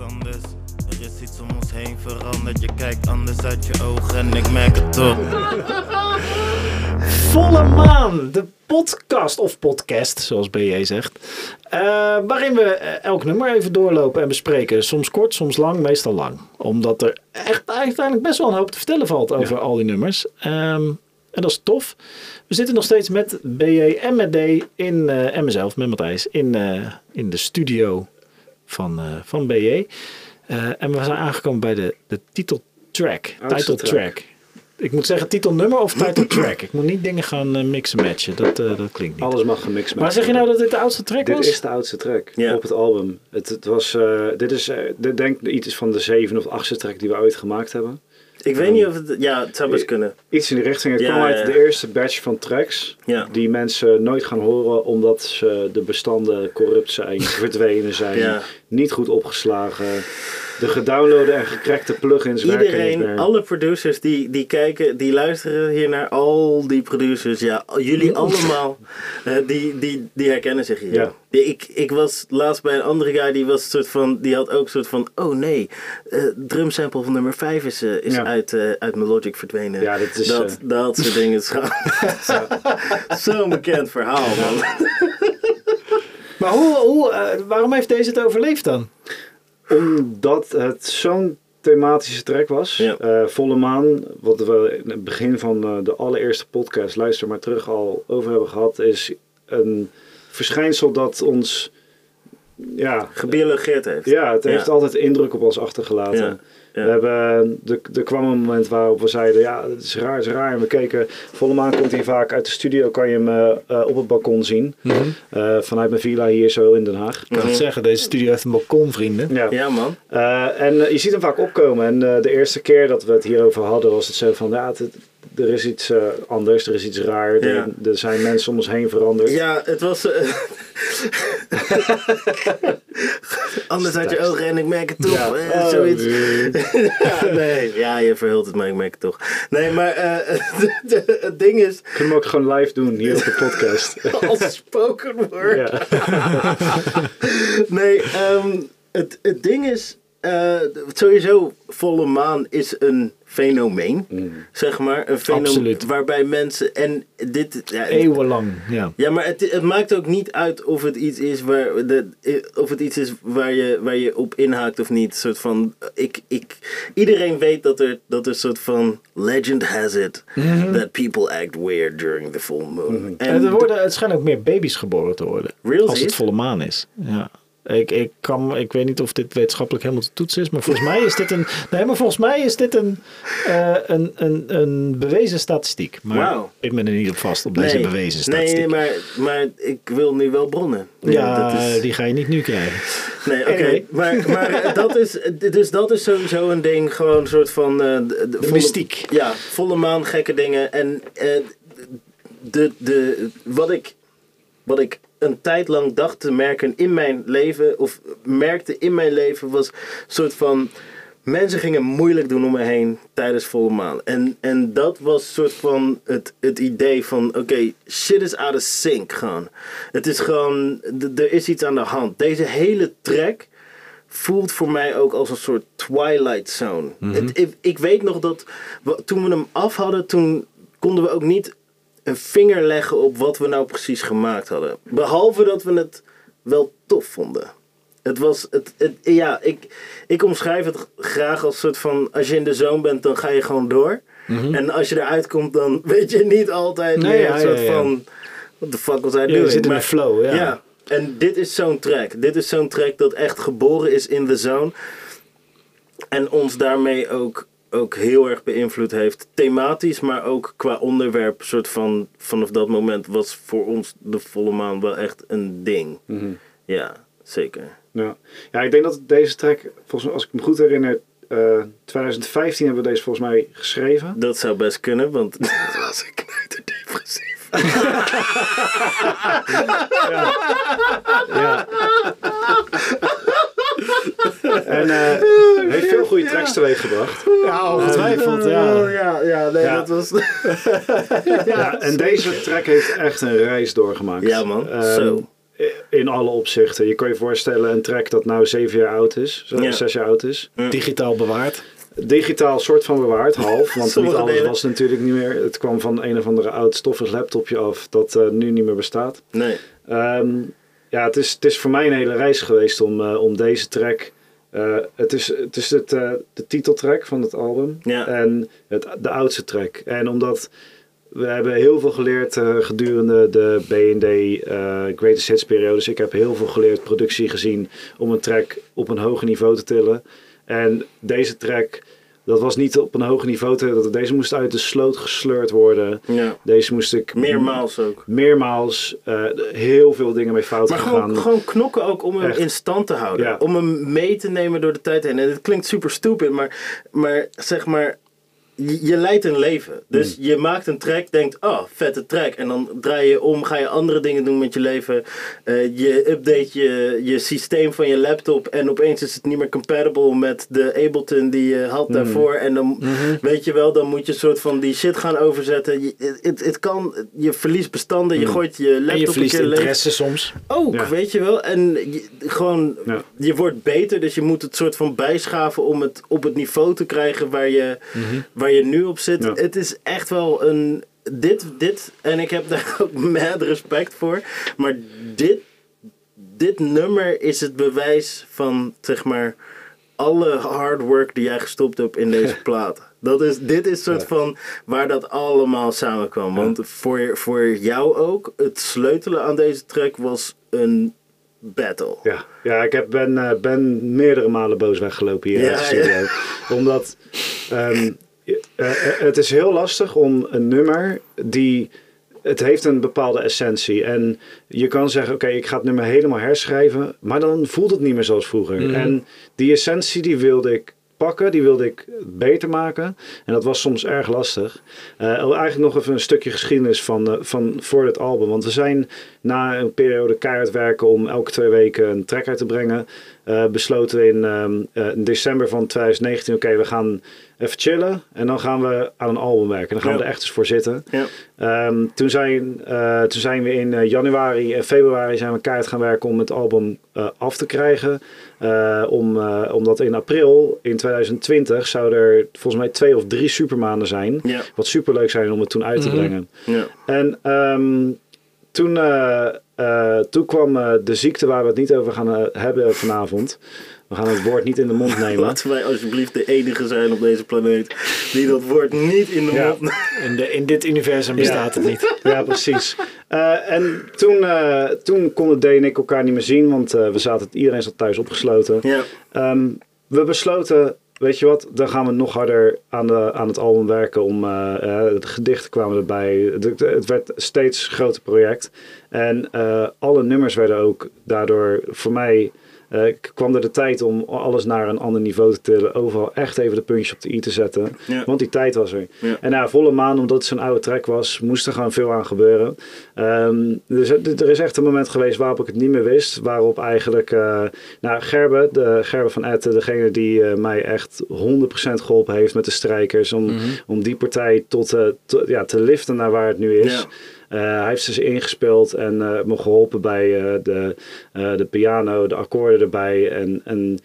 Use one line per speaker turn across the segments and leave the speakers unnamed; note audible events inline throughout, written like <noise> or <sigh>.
anders. Er is iets om ons heen veranderd. Je kijkt anders uit je ogen en ik merk het toch. <laughs>
Volle Maan, de podcast of podcast, zoals BJ zegt. eh, waarin we eh, elk nummer even doorlopen en bespreken. Soms kort, soms lang, meestal lang. Omdat er echt uiteindelijk best wel een hoop te vertellen valt over al die nummers. Ehm, en dat is tof. We zitten nog steeds met BJ en met D in, eh, en mezelf, met Matthijs, in, eh, in de studio van, eh, van BJ. Eh, en we zijn aangekomen bij de, de titeltrack. Title track. Ik moet zeggen titelnummer of title <clears throat> track. Ik moet niet dingen gaan eh, mixen matchen. Dat, dat klinkt niet.
Alles mag gemixt
Maar zeg je nou dat dit de oudste track
Dit
was?
is de oudste track op het album. Het, het was, dit is, dit denk ik iets van de zevende of achtste track die we ooit gemaakt hebben.
Ik weet niet of het... Ja, het zou best kunnen.
Iets in die richting. Het
Ja,
kwam uit
ja.
de eerste batch van tracks.
Ja.
Die mensen nooit gaan horen omdat ze de bestanden corrupt zijn, <laughs> verdwenen zijn, niet goed opgeslagen. De gedownloade en gecrackte plugins
Iedereen, alle producers die, die kijken, die luisteren hier naar al die producers. Ja, jullie allemaal, eh, die, die, die herkennen zich hier.
Ja.
Ik, ik was laatst bij een andere guy, die, was soort van, die had ook soort van, oh nee, eh drumsample van nummer 5 is, eh, is
Ja.
uit, eh, uit mijn Logic verdwenen.
Ja, dat is,
dat, dat soort <laughs> dingen. Zo'n bekend verhaal, man.
Maar hoe, hoe, waarom heeft deze het overleefd dan?
Omdat het zo'n thematische track was.
Ja.
Eh, Volle Maan, wat we in het begin van eh, de allereerste podcast, luister maar terug, al over hebben gehad, is een verschijnsel dat ons. Ja,
Gebiologeerd heeft.
ja het heeft
Ja.
altijd indruk op ons achtergelaten.
Ja, ja.
We hebben, er, er kwam een moment waarop we zeiden, ja, het is raar, het is raar. En we keken, volle maan komt hier vaak uit de studio, kan je hem eh, eh, op het balkon zien. Eh, vanuit mijn villa hier zo in Den Haag.
Ik kan het zeggen, deze studio heeft een balkon, vrienden.
Ja.
Ja, man.
Eh, en je ziet hem vaak opkomen. En eh, de eerste keer dat we het hierover hadden, was het zo van, ja, het- er is iets eh, anders, er is iets raar. Er,
Ja.
er zijn mensen om ons heen veranderd.
Ja, het was. eh, <laughs> <laughs> Anders uit je ogen en ik merk het toch.
Ja.
eh,
Oh,
zoiets.
Nee. <laughs>
ja, nee, ja, je verhult het, maar ik merk het toch. Nee, maar eh, <laughs> het ding is,
Kunnen we ook gewoon live doen hier op de podcast. <laughs>
als spoken word.
ja.
Nee, ehm, het, het ding is, eh, sowieso, volle maan is een fenomeen, zeg maar. Een fenomeen
Absoluut.
waarbij mensen, en dit... Ja,
Eeuwenlang, ja.
Ja, maar het, het maakt ook niet uit of het iets is waar, de, of het iets is waar, je, waar je op inhaakt of niet. Soort van, ik, ik, iedereen weet dat er, dat er soort van legend has it that people act weird during the full moon.
En er, worden, het ook meer baby's geboren te worden. Als het volle maan is. Ja. Ik, ik, kan, ik weet niet of dit wetenschappelijk helemaal te toetsen is, maar volgens mij is dit een, nee, maar volgens mij is dit een, eh, een, een, een bewezen statistiek. Maar
Wauw.
ik ben er niet op vast op deze bewezen statistiek.
Nee, maar, maar ik wil nu wel bronnen.
ja,
dat is,
die ga je niet nu krijgen.
Nee, oké.
Anyway.
Maar, maar <laughs> dat is, dus dat is sowieso een ding, gewoon een soort van... eh, de, de volle-
mystiek.
Ja, volle maan, gekke dingen. En eh, de, de, wat, ik, wat ik een tijd lang dacht te merken in mijn leven, of merkte in mijn leven, was een soort van... Mensen gingen moeilijk doen om me heen tijdens volle maan. En, en dat was een soort van het, het idee van... Oké, shit is out of sync gewoon. Het is gewoon... Er is iets aan de hand. Deze hele track voelt voor mij ook als een soort Twilight Zone. Het, ik, ik weet nog dat we- toen we hem af hadden, toen konden we ook niet een vinger leggen op wat we nou precies gemaakt hadden. Behalve dat we het wel tof vonden. Het was, het, het, ja, ik, ik omschrijf het graag als soort van, als je in de zoon bent, dan ga je gewoon door. En als je eruit komt, dan <laughs> weet je niet altijd
Nee,
meer
ja,
een soort
ja, ja.
van, what the fuck was I
Ja,
doing?
je zit in
Maar-
de flow, ja.
ja, en dit is zo'n track. Dit is zo'n track dat echt geboren is in de zone. En ons daarmee ook, ook heel erg beïnvloed heeft. Thematisch, maar ook qua onderwerp. Soort van, vanaf dat moment was voor ons de volle maan wel echt een ding. Ja, zeker.
Ja. ja, ik denk dat deze track, volgens mij, als ik me goed herinner, eh 2015 hebben we deze volgens mij geschreven.
Dat zou best kunnen, want <laughs> dat was ik knijterdepressief. <laughs>
Ja. <laughs> <laughs> en eh, heeft veel goede tracks teweeg gebracht.
Ja, ongetwijfeld, ja.
ja, ja, nee,
Ja.
dat was... <laughs>
Ja, en deze track heeft echt een reis doorgemaakt.
Ja, man.
Ehm, in alle opzichten. Je kan je voorstellen een track dat nou zeven jaar oud is, zo-
Ja.
zes jaar oud is.
Digitaal bewaard.
Digitaal soort van bewaard, half. Want niet alles
delen.
was natuurlijk niet meer. Het kwam van een of andere oud stoffig laptopje af dat eh, nu niet meer bestaat.
Nee.
Ehm, ja, het is, het is voor mij een hele reis geweest om, eh, om deze track. eh, het is, het is het, eh, de titeltrack van het album
Ja.
en het, de oudste track. En omdat we hebben heel veel geleerd gedurende de B&D Greatest Hits periode. Dus ik heb heel veel geleerd, productie gezien, om een track op een hoger niveau te tillen. En deze track, dat was niet op een hoger niveau te. Deze moest uit de sloot gesleurd worden.
Ja.
Deze moest ik
Meermaals ook.
meermaals eh, heel veel dingen mee fout
Maar
gegaan.
gewoon, gewoon knokken ook om hem
Echt.
in stand te houden.
Ja.
Om hem mee te nemen door de tijd heen. En het klinkt super stupid, maar, maar zeg maar. Je, je leidt een leven. Dus
Hmm.
je maakt een track, denkt, oh, vette track. En dan draai je om, ga je andere dingen doen met je leven. Eh, je update je, je systeem van je laptop. En opeens is het niet meer compatible met de Ableton die je had daarvoor. En dan, weet je wel, dan moet je een soort van die shit gaan overzetten. Je, het, het kan, je verliest bestanden, je gooit je laptop
En je
een
verliest
leeg.
interesse soms.
Ook,
Ja.
weet je wel. En je, gewoon,
Ja.
je wordt beter, dus je moet het soort van bijschaven om het op het niveau te krijgen waar je, waar je nu op zit.
Ja.
Het is echt wel een. Dit, dit, en ik heb <laughs> daar ook mad respect voor, maar dit, dit nummer is het bewijs van, zeg maar, alle hard work die jij gestopt hebt in deze <laughs> platen. Dat is, dit is soort van waar dat allemaal samenkwam. Want voor, voor jou ook, het sleutelen aan deze track was een battle.
Ja, ja ik heb, ben, eh, ben meerdere malen boos weggelopen hier
Ja,
in de studio. Omdat ehm, eh, eh, het is heel lastig om een nummer die... Het heeft een bepaalde essentie. En je kan zeggen, oké, ik ga het nummer helemaal herschrijven. Maar dan voelt het niet meer zoals vroeger. En die essentie die wilde ik pakken. Die wilde ik beter maken. En dat was soms erg lastig. Eh, eigenlijk nog even een stukje geschiedenis van, van voor dit album. Want we zijn na een periode keihard werken om elke twee weken een track uit te brengen. eh, besloten we in, ehm, eh, in december van 2019, oké, we gaan even chillen. En dan gaan we aan een album werken. Dan gaan we er echt eens voor zitten.
Ja.
Ehm, toen, zijn, eh, toen zijn we in januari en februari zijn we keihard gaan werken om het album af te krijgen. Om, omdat in april in 2020 zou er volgens mij twee of drie supermaanden zijn.
Ja.
Wat superleuk zijn om het toen uit te
Mhm.
brengen.
Ja.
En ehm, toen, eh, eh, toen kwam eh, de ziekte waar we het niet over gaan hebben vanavond. We gaan het woord niet in de mond <laughs> nemen.
Laten wij alsjeblieft de enige zijn op deze planeet die dat woord niet in de
Ja.
mond...
In, de, in dit universum bestaat het niet.
Ja, precies. Eh, en toen, eh, toen konden Dee en ik elkaar niet meer zien, want eh, we zaten, iedereen zat thuis opgesloten.
Ja.
Ehm, we besloten, weet je wat, dan gaan we nog harder aan, de, aan het album werken. Om, eh, eh, de gedichten kwamen erbij. De- het werd steeds groter project. En eh, alle nummers werden ook daardoor voor mij. Eh, kwam er de tijd om alles naar een ander niveau te tillen. Overal echt even de puntjes op de i te zetten.
Ja.
Want die tijd was er.
Ja.
En na volle maan, omdat het zo'n oude track was, moest er gewoon veel aan gebeuren. Ehm, dus er is echt een moment geweest waarop ik het niet meer wist. Waarop eigenlijk, eh nou Gerbe, de, Gerbe van Etten, degene die eh, mij echt 100% geholpen heeft met de strijkers. Om, om die partij tot, tot- ja, te liften naar waar het nu is.
Ja.
Eh, hij heeft ze ingespeeld en eh, me geholpen bij eh, de, de piano, de akkoorden erbij. En, en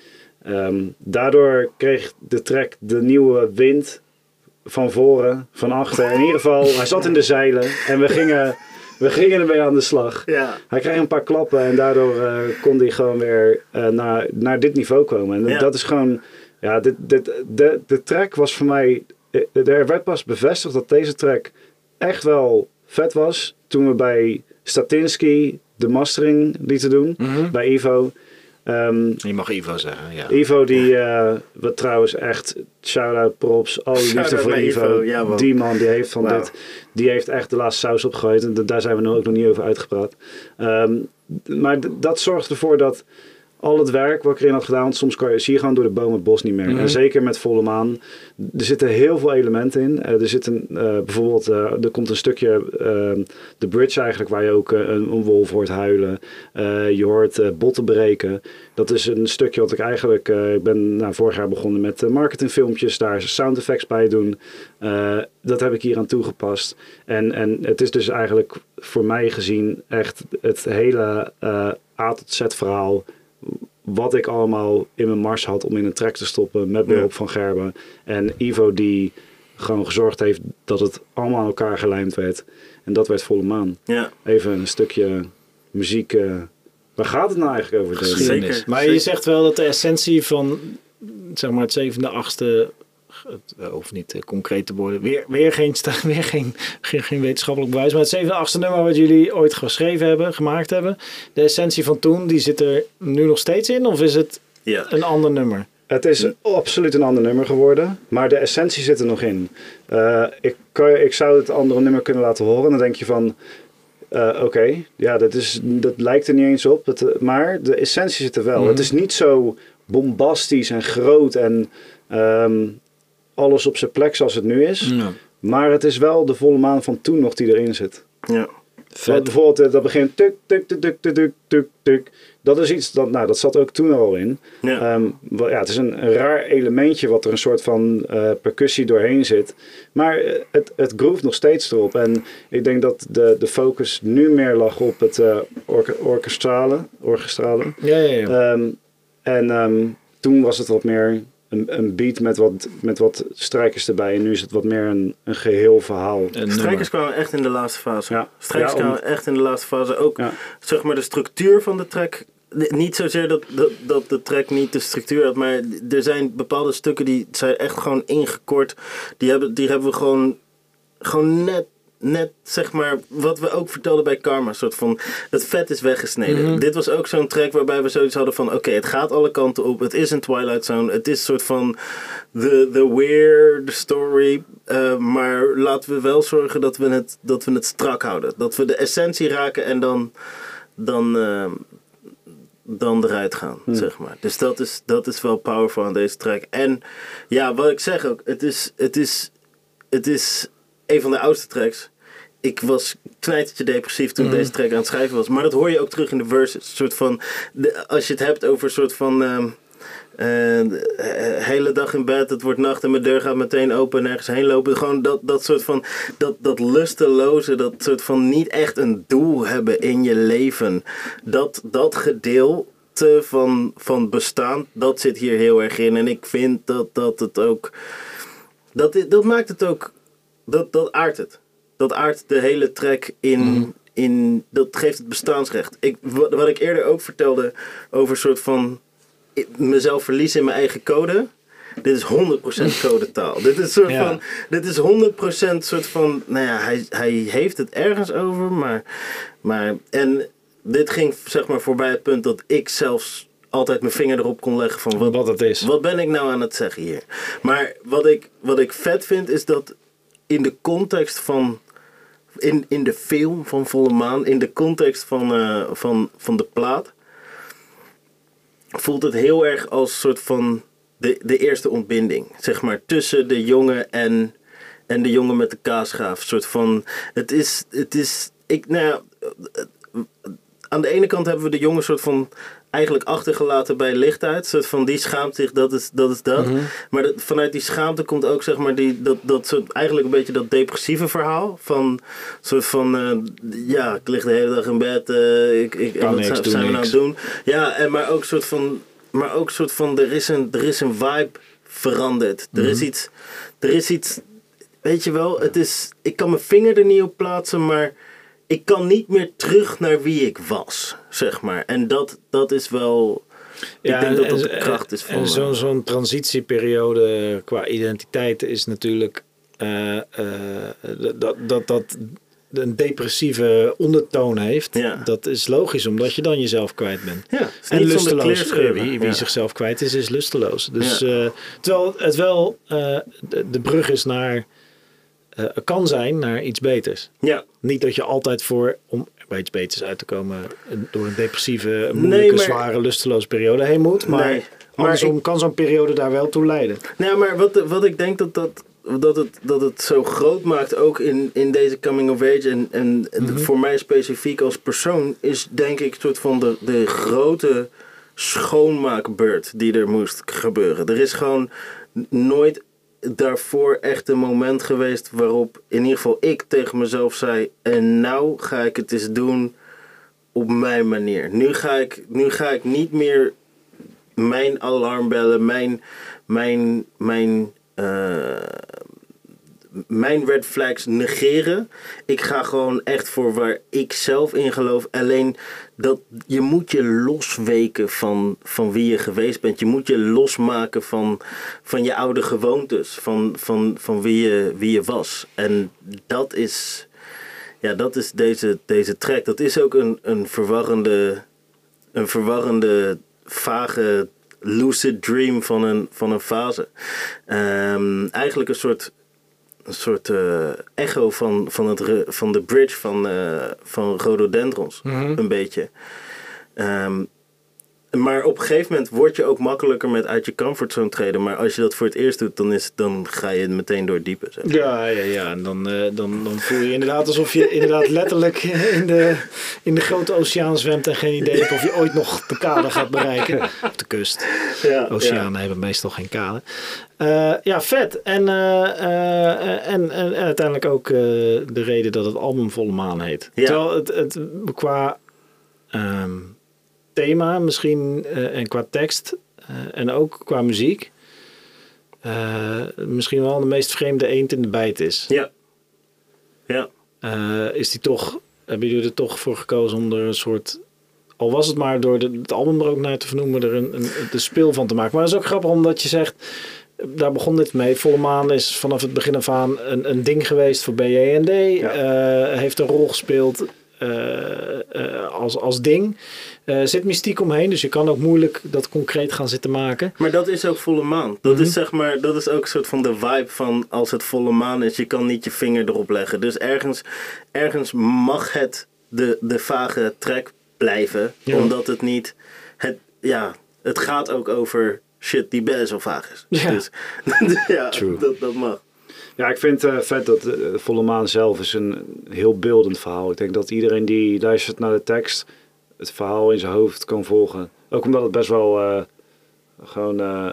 ehm, daardoor kreeg de track de nieuwe wind van voren, van achter. In ieder geval, hij zat in de zeilen en we gingen, we gingen ermee aan de slag.
Ja.
Hij kreeg een paar klappen en daardoor kon hij gewoon weer naar, naar dit niveau komen. En
Ja.
dat is gewoon, ja, dit, dit, de, de track was voor mij, er werd pas bevestigd dat deze track echt wel vet was toen we bij Statinsky de mastering lieten doen, bij Ivo. Ehm,
Je mag Ivo zeggen, ja.
Ivo die, eh wat trouwens echt, shout-out props, alle liefde voor Ivo.
Ja,
die man die heeft van dit, die heeft echt de laatste saus opgegooid. En daar zijn we nu ook nog niet over uitgepraat. Ehm, maar dat zorgt ervoor dat al het werk wat ik erin had gedaan, want soms kan je, zie je gewoon door de boom het bos niet meer. En zeker met volle maan. Er zitten heel veel elementen in. Eh, er zit een, eh, bijvoorbeeld, eh, er komt een stukje, eh, de bridge eigenlijk, waar je ook een, een wolf hoort huilen. Je hoort botten breken. Dat is een stukje wat ik eigenlijk, ik ben nou, vorig jaar begonnen met marketingfilmpjes, daar sound effects bij doen. Dat heb ik hier aan toegepast. En, en het is dus eigenlijk voor mij gezien echt het hele A tot Z verhaal. Wat ik allemaal in mijn mars had om in een track te stoppen met behulp van Gerben. En Ivo die gewoon gezorgd heeft dat het allemaal aan elkaar gelijmd werd. En dat werd volle maan.
Ja,
Even een stukje muziek. eh, waar gaat het nou eigenlijk over?
Geschiedenis.
Zeker,
maar je zegt wel dat de essentie van zeg maar het zevende, achtste, het hoeft niet eh, concreet te worden, weer, weer, geen, <laughs> weer geen, geen, geen wetenschappelijk bewijs, maar het zevende, achtste nummer wat jullie ooit geschreven hebben, gemaakt hebben, de essentie van toen, die zit er nu nog steeds in of is het
ja.
een ander nummer?
Het is absoluut een ander nummer geworden, maar de essentie zit er nog in. Eh, ik, ik zou het andere nummer kunnen laten horen. Dan denk je van, eh, oké, ja, dat, is, dat lijkt er niet eens op. Dat, eh, maar de essentie zit er wel.
Mhm.
Het is niet zo bombastisch en groot en ehm, alles op zijn plek zoals het nu is.
Ja.
Maar het is wel de volle maan van toen nog die erin zit.
ja.
Wat bijvoorbeeld eh, dat begint tuk, tuk, tuk, tuk, tuk, tuk, tuk, tuk. Dat is iets, dat, nou, dat zat ook toen al in.
Ja.
Ehm, wel, ja, het is een, een raar elementje wat er een soort van eh, percussie doorheen zit. Maar eh, het, het groeft nog steeds erop. En ik denk dat de, de focus nu meer lag op het eh orke- orkestrale. orkestrale.
Ja, ja, ja.
Ehm, en ehm, toen was het wat meer een, een beat met wat, met wat strijkers erbij. En nu is het wat meer een, een geheel verhaal.
Een
Strijkers kwamen echt in de laatste fase.
Ja.
Strijkers
Ja, om-
kwamen echt in de laatste fase. Ook
Ja.
zeg maar de structuur van de track. Niet zozeer dat, dat, dat de track niet de structuur had, maar er zijn bepaalde stukken die zijn echt gewoon ingekort. Die hebben, die hebben we gewoon, gewoon net, net, zeg maar, wat we ook vertelden bij Karma. soort van, het vet is weggesneden.
Mhm.
Dit was ook zo'n track waarbij we zoiets hadden van, oké, het gaat alle kanten op. Het is een Twilight Zone. Het is een soort van the, the weird story. eh, maar laten we wel zorgen dat we, het, dat we het strak houden. Dat we de essentie raken en dan, dan, eh, dan eruit gaan, zeg maar. Dus dat is, dat is wel powerful aan deze track. En ja, wat ik zeg ook, het is, het is, het is een van de oudste tracks. Ik was knijtertje depressief toen deze track aan het schrijven was. Maar dat hoor je ook terug in de verses. Soort van, de, als je het hebt over een soort van... ehm, eh, eh, hele dag in bed, het wordt nacht en mijn deur gaat meteen open en ergens heen lopen. Gewoon dat, dat soort van, dat, dat lusteloze, dat soort van niet echt een doel hebben in je leven. Dat, dat gedeelte van, van bestaan, dat zit hier heel erg in. En ik vind dat, dat het ook, dat, dat maakt het ook, dat, dat aardt het. Dat aardt de hele track in, in dat geeft het bestaansrecht. Ik, wat, wat ik eerder ook vertelde over een soort van mezelf verliezen in mijn eigen code. Dit is 100% <laughs> codetaal. dit is soort
Ja.
van, dit is 100% soort van, nou ja, hij, hij heeft het ergens over, maar, maar, en dit ging zeg maar voorbij het punt dat ik zelfs altijd mijn vinger erop kon leggen van wat,
Wat het is.
wat ben ik nou aan het zeggen hier? Maar wat ik, wat ik vet vind is dat in de context van. In, in de film van Volle Maan, in de context van, eh, van, van de plaat. voelt het heel erg als soort van. De, de eerste ontbinding, zeg maar, tussen de jongen en, en de jongen met de kaasgraaf. Soort van. Het is. Het is ik, nou ja, aan de ene kant hebben we de jongen soort van eigenlijk achtergelaten bij lichtheid. Soort van die schaamt zich, dat is dat. Is dat. Maar dat, vanuit die schaamte komt ook zeg maar die, dat, dat soort, eigenlijk een beetje dat depressieve verhaal. Van soort van, eh, ja, ik lig de hele dag in bed. eh, ik, ik,
Kan
wat zijn, we nou doen? Ja, en maar ook soort van, maar ook soort van, er is een, er is een vibe veranderd. Er is iets, er is iets, weet je wel, het is, ik kan mijn vinger er niet op plaatsen, maar ik kan niet meer terug naar wie ik was, zeg maar. En dat, dat is wel, ik denk dat dat de kracht is van...
En zo'n zo'n transitieperiode qua identiteit is natuurlijk eh, dat, dat dat een depressieve ondertoon heeft.
Ja.
Dat is logisch, omdat je dan jezelf kwijt bent.
ja,
En lusteloos. Wie, wie
Ja.
zichzelf kwijt is, is lusteloos. Dus
Ja.
eh, terwijl het wel de, de brug is naar eh, kan zijn naar iets beters.
Ja,
Niet dat je altijd voor om bij iets beters uit te komen door een depressieve, moeilijke,
maar-
zware, lusteloze periode heen moet. Maar,
Nee, maar
andersom
ik-
kan zo'n periode daar wel toe leiden.
Nou, maar wat, wat ik denk dat, dat, dat, het, dat het zo groot maakt, ook in, in deze coming of age, en, en voor mij specifiek als persoon, is denk ik een soort van de, de grote schoonmaakbeurt die er moest gebeuren. Er is gewoon nooit daarvoor echt een moment geweest waarop in ieder geval ik tegen mezelf zei, en nou ga ik het eens doen op mijn manier. Nu ga ik, nu ga ik niet meer mijn alarmbellen, mijn, mijn, mijn, eh, mijn red flags negeren. Ik ga gewoon echt voor waar ik zelf in geloof. Alleen dat je moet je losweken van, van wie je geweest bent. Je moet je losmaken van, van je oude gewoontes. Van, van, van wie, je, wie je was. En dat is, ja, dat is deze, deze track. Dat is ook een, een verwarrende, een verwarrende, vage lucid dream van een, van een fase. Ehm, eigenlijk een soort, een soort eh, echo van, van, het, van de bridge van, eh, van rhododendrons. Een beetje. Ehm, maar op een gegeven moment word je ook makkelijker met uit je comfortzone treden. Maar als je dat voor het eerst doet, dan, is, dan ga je meteen door het diepe. Zeg.
Ja, ja, ja. En dan, eh, dan, dan voel je inderdaad alsof je inderdaad letterlijk in de, in de grote oceaan zwemt en geen idee hebt of je ooit nog de kade gaat bereiken. Of de kust.
Ja,
Oceanen hebben meestal geen kade. Eh, ja, vet. En, eh, en, en, uiteindelijk ook de reden dat het album Volle Maan heet.
Ja.
Terwijl het, het qua ehm, thema misschien eh, en qua tekst eh, en ook qua muziek eh, misschien wel de meest vreemde eend in de bijt is.
Ja. Ja.
Is die toch, hebben jullie er toch voor gekozen om er een soort, al was het maar door de, het album er ook naar te vernoemen, er een, een, de speel van te maken. Maar dat is ook grappig omdat je zegt, daar begon dit mee. Volle Maan is vanaf het begin af aan een, een ding geweest voor BJND. Eh, heeft een rol gespeeld als, als ding. Er zit mystiek omheen, dus je kan ook moeilijk dat concreet gaan zitten maken.
Maar dat is ook volle maan. Dat
Mhm.
is zeg maar, dat is ook een soort van de vibe van als het volle maan is, je kan niet je vinger erop leggen. Dus ergens, ergens mag het de, de vage track blijven,
Ja.
omdat het niet, het, ja, het gaat ook over shit die best wel vaag is.
Ja.
Dus <laughs> ja,
True.
dat, dat mag.
Ja, ik vind het eh, vet dat eh, Volle Maan zelf is een heel beeldend verhaal. Ik denk dat iedereen die luistert naar de tekst het verhaal in zijn hoofd kan volgen. Ook omdat het best wel eh, gewoon eh,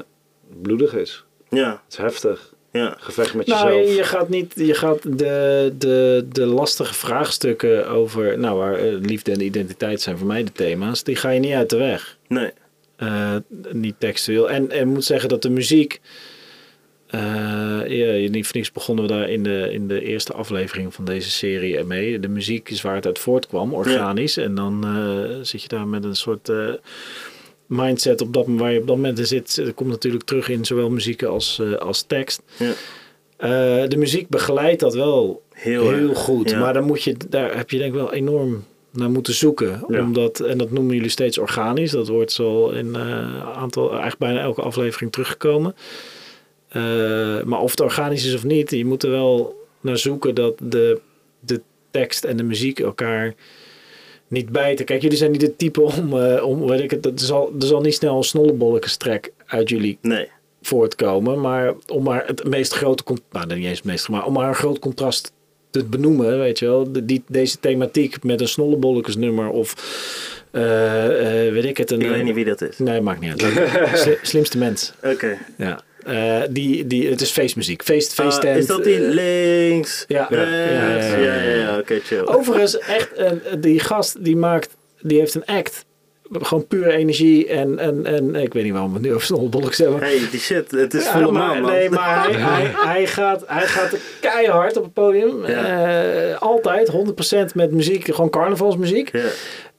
bloedig is.
Ja,
Het is heftig.
ja.
Gevecht met
Nou,
jezelf.
je, je gaat niet, je gaat de, de, de lastige vraagstukken over, nou, waar eh, liefde en identiteit zijn voor mij de thema's, die ga je niet uit de weg.
Nee.
Eh, niet textueel. En en ik moet zeggen dat de muziek. Eh ja, niet voor niks begonnen we daar in de, in de eerste aflevering van deze serie mee. De muziek is waar het uit voortkwam, organisch. En dan eh, zit je daar met een soort eh, mindset op dat, waar je op dat moment in zit. Dat komt natuurlijk terug in zowel muziek als, als tekst.
Ja.
De muziek begeleidt dat wel
Heel,
heel, goed.
Ja.
Maar dan moet je, daar heb je denk ik wel enorm naar moeten zoeken.
Ja.
Omdat, en dat noemen jullie steeds organisch. Dat wordt zo in een aantal, eigenlijk bijna elke aflevering teruggekomen. Eh, maar of het organisch is of niet, je moet er wel naar zoeken dat de, de tekst en de muziek elkaar niet bijten. Kijk, jullie zijn niet het type om, eh, om weet ik het, er zal, er zal niet snel een snollebollenkestrek uit jullie
Nee.
voortkomen. Maar om maar het meest grote, nou niet eens het meest, maar om maar een groot contrast te benoemen, weet je wel. De, die, deze thematiek met een snollebolletjesnummer of eh, weet ik het. Een,
Ik weet niet wie dat is.
Nee, maakt niet uit. Sli- slimste mens.
Oké.
Ja. Eh, die, die, het is feestmuziek. Feest,
Ah,
feesttent.
is dat die
eh,
links?
ja. Ja, ja,
Ja, ja, ja. Oké, chill.
Overigens, echt, eh, die gast die maakt, die heeft een act. Gewoon pure energie en, en, en ik weet niet waarom we het nu over snollebolletjes hebben.
Hey, die shit. Het is
Ja,
volle
maar-
maan, man.
Nee, maar hij, <laughs> hij, hij, gaat, hij gaat keihard op het podium. Altijd, 100% met muziek, gewoon carnavalsmuziek.
Ja.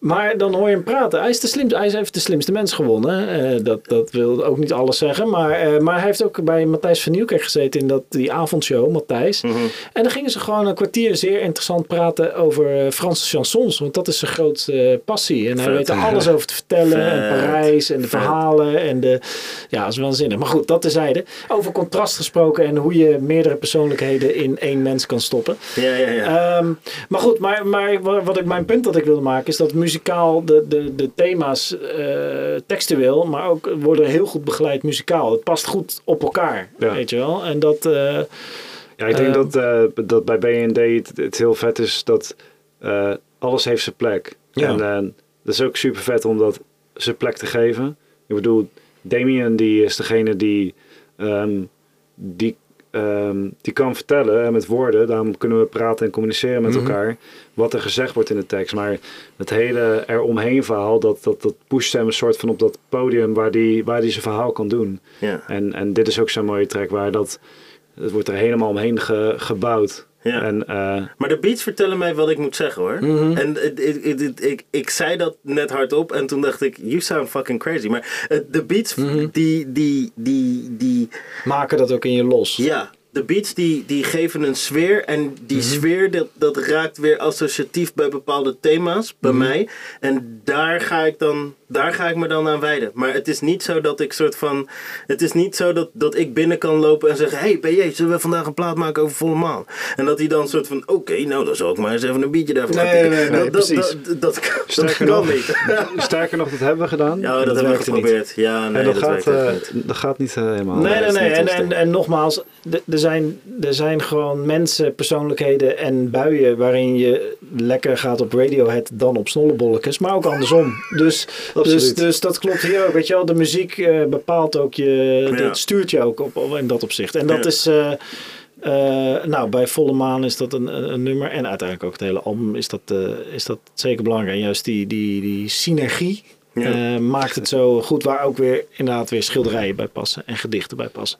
Maar dan hoor je hem praten. Hij is de slimste, hij heeft de slimste mens gewonnen. Eh, dat, dat wil ook niet alles zeggen. Maar, eh, maar hij heeft ook bij Matthijs van Nieuwkerk gezeten in dat, die avondshow, Matthijs.
Mhm.
En dan gingen ze gewoon een kwartier zeer interessant praten over eh, Franse chansons. Want dat is zijn grootste eh, passie. En hij
Vet.
weet er alles over te vertellen. En. Parijs en de
Vet.
verhalen. En de, ja, dat is waanzinnig. Maar goed, dat tezijde. Over contrast gesproken en hoe je meerdere persoonlijkheden in één mens kan stoppen.
Ja, ja, ja.
Ehm, maar goed, maar, maar wa- wat ik, mijn punt dat ik wilde maken is dat muzikaal de, de, de thema's eh, textueel, maar ook worden heel goed begeleid muzikaal. Het past goed op elkaar,
Ja.
weet je wel. En dat, eh,
Ja, ik denk
Eh,
dat, dat bij BND het, het heel vet is dat alles heeft zijn plek.
Ja.
En dat is ook super vet om dat zijn plek te geven. Ik bedoel, Damien die is degene die, ehm, die ehm, die kan vertellen en met woorden, daarom kunnen we praten en communiceren met
Mhm.
elkaar, wat er gezegd wordt in de tekst. Maar het hele eromheen verhaal, dat, dat, dat pusht hem een soort van op dat podium waar die, waar die zijn verhaal kan doen.
Ja.
En, en dit is ook zo'n mooie track waar dat, het wordt er helemaal omheen ge- gebouwd.
Ja.
En eh,
Maar de beats vertellen mij wat ik moet zeggen hoor.
Mhm.
En het- ik, ik zei dat net hardop en toen dacht ik, you sound fucking crazy. Maar eh, de beats
Mhm.
die, die, die, die,
Maken dat ook in je los.
ja, de beats die, die geven een sfeer en die
Mhm.
sfeer dat, dat raakt weer associatief bij bepaalde thema's, bij
Mhm.
mij. En daar ga ik dan, daar ga ik me dan aan wijden. Maar het is niet zo dat ik soort van, het is niet zo dat, dat ik binnen kan lopen en zeggen, hey BJ, zullen we vandaag een plaat maken over volle maan? En dat hij dan soort van, oké, nou dan zal ik maar eens even een biertje daarvoor gaan
Nee, nee, nee,
dat, dat,
precies.
dat, dat, dat, dat
Sterker
kan
nog-
niet. <laughs>
sterker nog, dat hebben we gedaan.
Ja, dat,
Dat
hebben we
niet.
geprobeerd. Ja, nee,
en dat,
dat,
gaat, eh,
niet.
dat gaat niet eh, helemaal.
Nee, nee, nee. En, en, nogmaals, er zijn, er zijn gewoon mensen, persoonlijkheden en buien waarin je lekker gaat op Radiohead dan op snollebolletjes, maar ook andersom. Dus, dus, dus dat klopt hier ook. Weet je wel, de muziek eh, bepaalt ook je,
Ja.
stuurt je ook op, op- in dat opzicht. En dat
Ja.
is, eh, eh, nou, bij Volle Maan is dat een, een nummer en uiteindelijk ook het hele album is dat, eh, is dat zeker belangrijk. En juist die, die, die synergie
Ja.
eh, maakt het zo goed, waar ook weer inderdaad weer schilderijen bij passen en gedichten bij passen.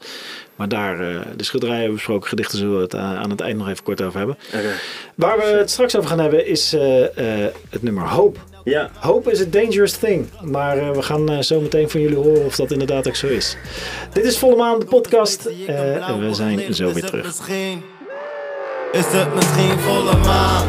Maar daar, eh, de schilderijen hebben we besproken, gedichten zullen we het aan, aan het eind nog even kort over hebben.
Oké.
Waar we het straks over gaan hebben is eh, eh, het nummer Hoop.
Ja,
Hope is a dangerous thing. Maar eh, we gaan eh, zo meteen van jullie horen of dat inderdaad ook zo is. Dit is Volle Maan, de podcast. eh, en we zijn zo weer terug.
Is het misschien volle maan?